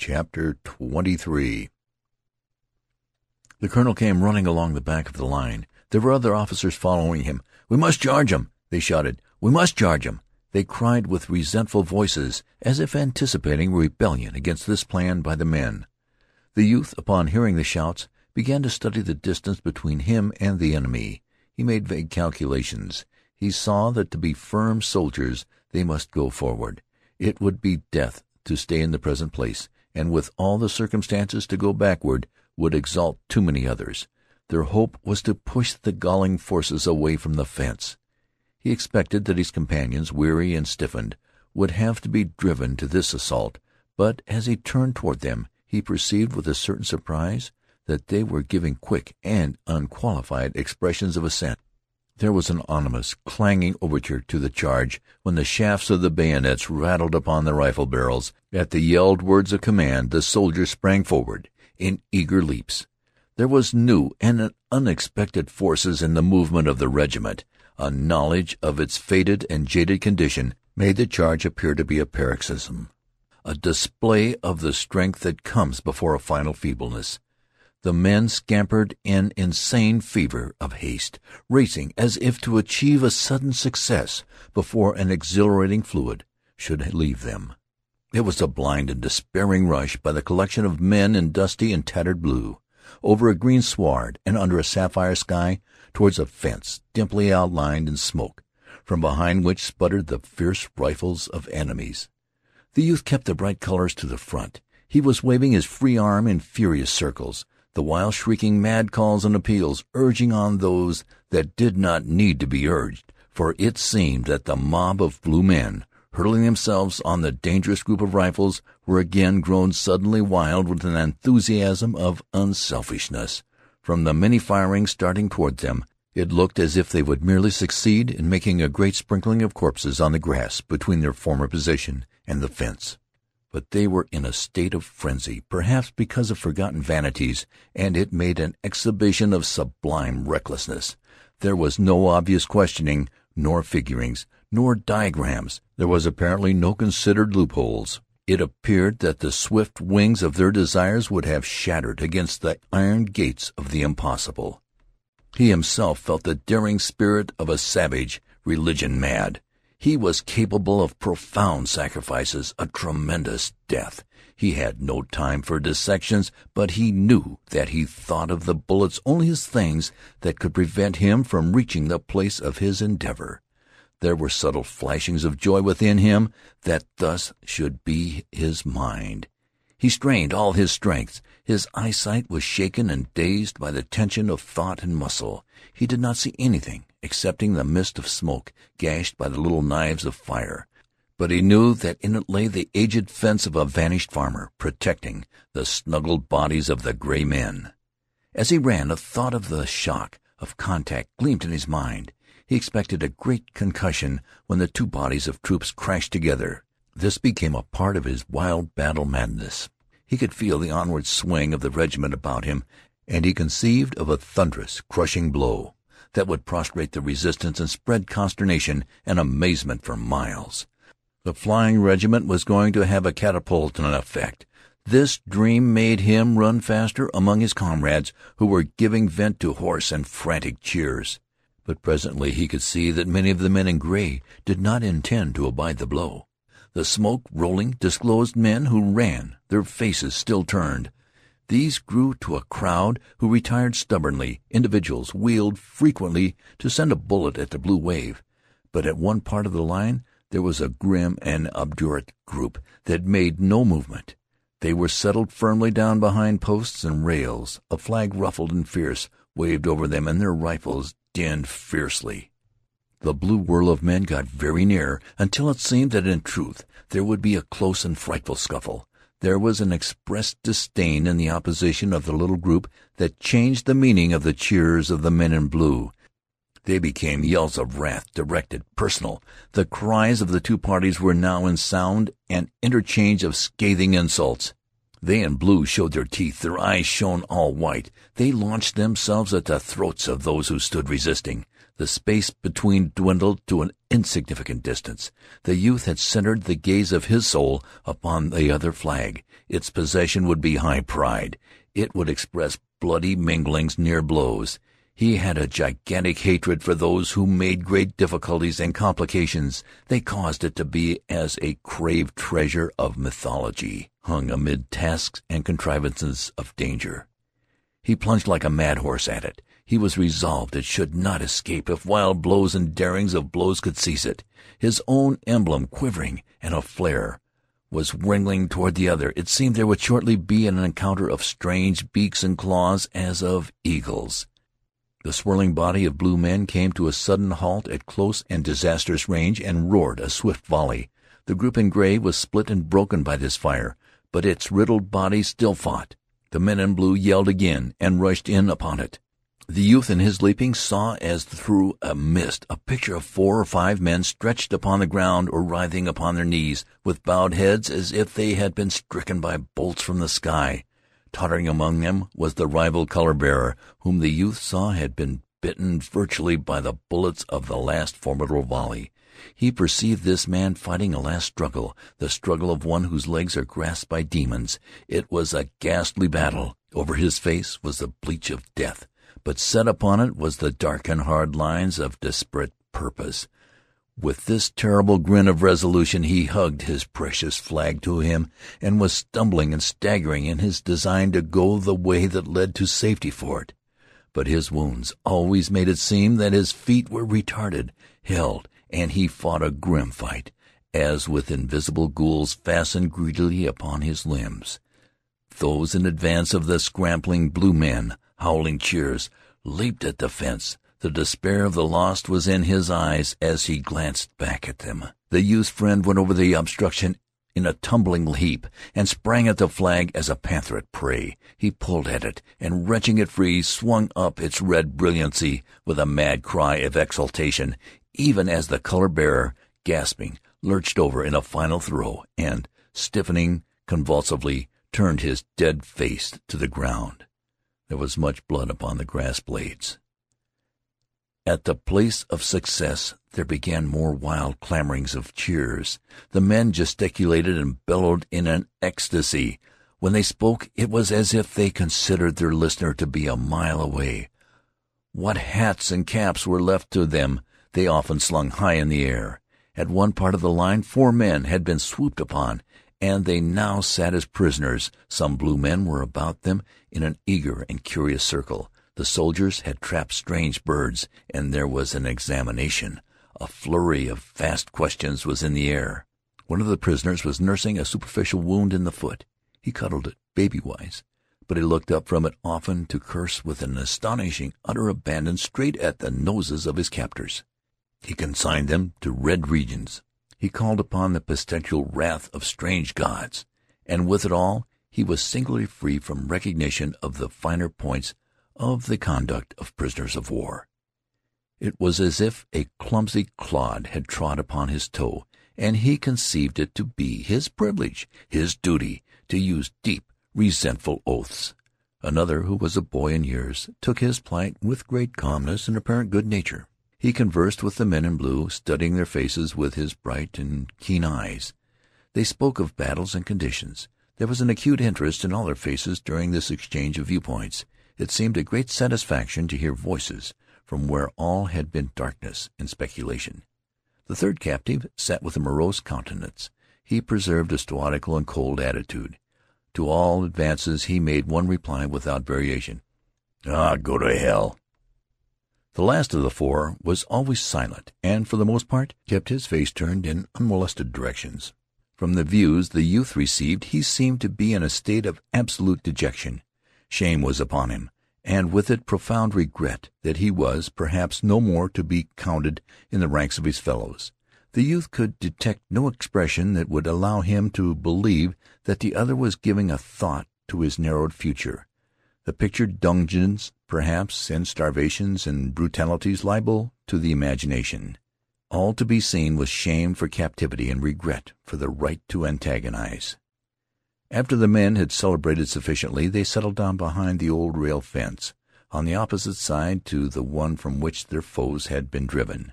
CHAPTER XXIII The colonel came running along the back of the line. There were other officers following him. "We must charge 'em!" they shouted. "We must charge 'em!" They cried with resentful voices, as if anticipating rebellion against this plan by the men. The youth, upon hearing the shouts, began to study the distance between him and the enemy. He made vague calculations. He saw that to be firm soldiers they must go forward. It would be death to stay in the present place, and with all the circumstances to go backward would exalt too many others. Their hope was to push the galling forces away from the fence. He expected that his companions, weary and stiffened, would have to be driven to this assault, but as he turned toward them he perceived with a certain surprise that they were giving quick and unqualified expressions of assent. There was an ominous, clanging overture to the charge when the shafts of the bayonets rattled upon the rifle barrels. At the yelled words of command the soldiers sprang forward in eager leaps. There was new and unexpected forces in the movement of the regiment. A knowledge of its faded and jaded condition made the charge appear to be a paroxysm, a display of the strength that comes before a final feebleness. The men scampered in insane fever of haste, racing as if to achieve a sudden success before an exhilarating fluid should leave them. It was a blind and despairing rush by the collection of men in dusty and tattered blue, over a green sward and under a sapphire sky towards a fence dimply outlined in smoke, from behind which sputtered the fierce rifles of enemies. The youth kept the bright colors to the front. He was waving his free arm in furious circles, the while shrieking mad calls and appeals, urging on those that did not need to be urged, for it seemed that the mob of blue men, hurling themselves on the dangerous group of rifles, were again grown suddenly wild with an enthusiasm of unselfishness. From the many firings starting toward them, it looked as if they would merely succeed in making a great sprinkling of corpses on the grass between their former position and the fence. But they were in a state of frenzy, perhaps because of forgotten vanities, and it made an exhibition of sublime recklessness. There was no obvious questioning, nor figurings, nor diagrams. There was apparently no considered loopholes. It appeared that the swift wings of their desires would have shattered against the iron gates of the impossible. He himself felt the daring spirit of a savage, religion mad. He was capable of profound sacrifices, a tremendous death. He had no time for dissections, but he knew that he thought of the bullets only as things that could prevent him from reaching the place of his endeavor. There were subtle flashings of joy within him that thus should be his mind. He strained all his strength. His eyesight was shaken and dazed by the tension of thought and muscle. He did not see anything excepting the mist of smoke gashed by the little knives of fire. But he knew that in it lay the aged fence of a vanished farmer, protecting the snuggled bodies of the gray men. As he ran, a thought of the shock of contact gleamed in his mind. He expected a great concussion when the two bodies of troops crashed together. This became a part of his wild battle madness. He could feel the onward swing of the regiment about him, and he conceived of a thunderous, crushing blow that would prostrate the resistance and spread consternation and amazement for miles. The flying regiment was going to have a catapultian effect. This dream made him run faster among his comrades, who were giving vent to hoarse and frantic cheers. But presently he could see that many of the men in gray did not intend to abide the blow. The smoke rolling disclosed men who ran, their faces still turned. These grew to a crowd who retired stubbornly. Individuals wheeled frequently to send a bullet at the blue wave. But at one part of the line there was a grim and obdurate group that made no movement. They were settled firmly down behind posts and rails. A flag ruffled and fierce waved over them, and their rifles dinned fiercely. The blue whirl of men got very near, until it seemed that in truth there would be a close and frightful scuffle. There was an expressed disdain in the opposition of the little group that changed the meaning of the cheers of the men in blue. They became yells of wrath, directed, personal. The cries of the two parties were now in sound an interchange of scathing insults. They in blue showed their teeth, their eyes shone all white. They launched themselves at the throats of those who stood resisting. The space between dwindled to an insignificant distance. The youth had centered the gaze of his soul upon the other flag. Its possession would be high pride. It would express bloody minglings near blows. He had a gigantic hatred for those who made great difficulties and complications. They caused it to be as a craved treasure of mythology, hung amid tasks and contrivances of danger. He plunged like a mad horse at it. He was resolved it should not escape if wild blows and darings of blows could seize it. His own emblem, quivering and aflare, was wriggling toward the other. It seemed there would shortly be an encounter of strange beaks and claws as of eagles. The swirling body of blue men came to a sudden halt at close and disastrous range and roared a swift volley. The group in gray was split and broken by this fire, but its riddled body still fought. The men in blue yelled again and rushed in upon it. The youth in his leaping saw as through a mist a picture of four or five men stretched upon the ground or writhing upon their knees, with bowed heads as if they had been stricken by bolts from the sky. Tottering among them was the rival color-bearer, whom the youth saw had been bitten virtually by the bullets of the last formidable volley. He perceived this man fighting a last struggle, the struggle of one whose legs are grasped by demons. It was a ghastly battle. Over his face was the bleach of death but set upon it was the dark and hard lines of desperate purpose. With this terrible grin of resolution he hugged his precious flag to him and was stumbling and staggering in his design to go the way that led to safety for it. But his wounds always made it seem that his feet were retarded, held, and he fought a grim fight, as with invisible ghouls fastened greedily upon his limbs. Those in advance of the scrambling blue men howling cheers, leaped at the fence. The despair of the lost was in his eyes as he glanced back at them. The youth's friend went over the obstruction in a tumbling heap and sprang at the flag as a panther at prey. He pulled at it and, wrenching it free, swung up its red brilliancy with a mad cry of exultation, even as the color-bearer, gasping, lurched over in a final throw and, stiffening convulsively, turned his dead face to the ground. There was much blood upon the grass blades. At the place of success there began more wild clamorings of cheers. The men gesticulated and bellowed in an ecstasy. When they spoke it was as if they considered their listener to be a mile away. What hats and caps were left to them they often slung high in the air. At one part of the line four men had been swooped upon, and they now sat as prisoners. Some blue men were about them in an eager and curious circle. The soldiers had trapped strange birds, and there was an examination. A flurry of fast questions was in the air. One of the prisoners was nursing a superficial wound in the foot. He cuddled it, baby-wise, but he looked up from it often to curse with an astonishing utter abandon straight at the noses of his captors. He consigned them to red regions. He called upon the pestilential wrath of strange gods, and with it all he was singularly free from recognition of the finer points of the conduct of prisoners of war. It was as if a clumsy clod had trod upon his toe, and he conceived it to be his privilege, his duty, to use deep, resentful oaths. Another, who was a boy in years, took his plight with great calmness and apparent good nature. He conversed with the men in blue, studying their faces with his bright and keen eyes. They spoke of battles and conditions. There was an acute interest in all their faces during this exchange of viewpoints. It seemed a great satisfaction to hear voices from where all had been darkness and speculation. The third captive sat with a morose countenance. He preserved a stoical and cold attitude. To all advances he made one reply without variation. "Ah, go to hell!" The last of the four was always silent, and for the most part kept his face turned in unmolested directions. From the views the youth received he seemed to be in a state of absolute dejection. Shame was upon him, and with it profound regret that he was, perhaps, no more to be counted in the ranks of his fellows. The youth could detect no expression that would allow him to believe that the other was giving a thought to his narrowed future. The pictured dungeons, perhaps, and starvations and brutalities liable to the imagination. All to be seen was shame for captivity and regret for the right to antagonize. After the men had celebrated sufficiently, they settled down behind the old rail fence. on the opposite side to the one from which their foes had been driven.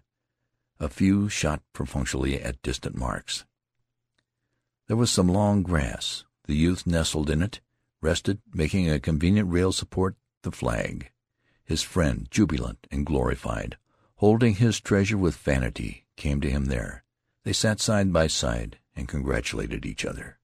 A few shot perfunctorily at distant marks. There was some long grass. The youth nestled in it, rested, making a convenient rail support the flag. His friend, jubilant and glorified, holding his treasure with vanity, came to him there. They sat side by side and congratulated each other.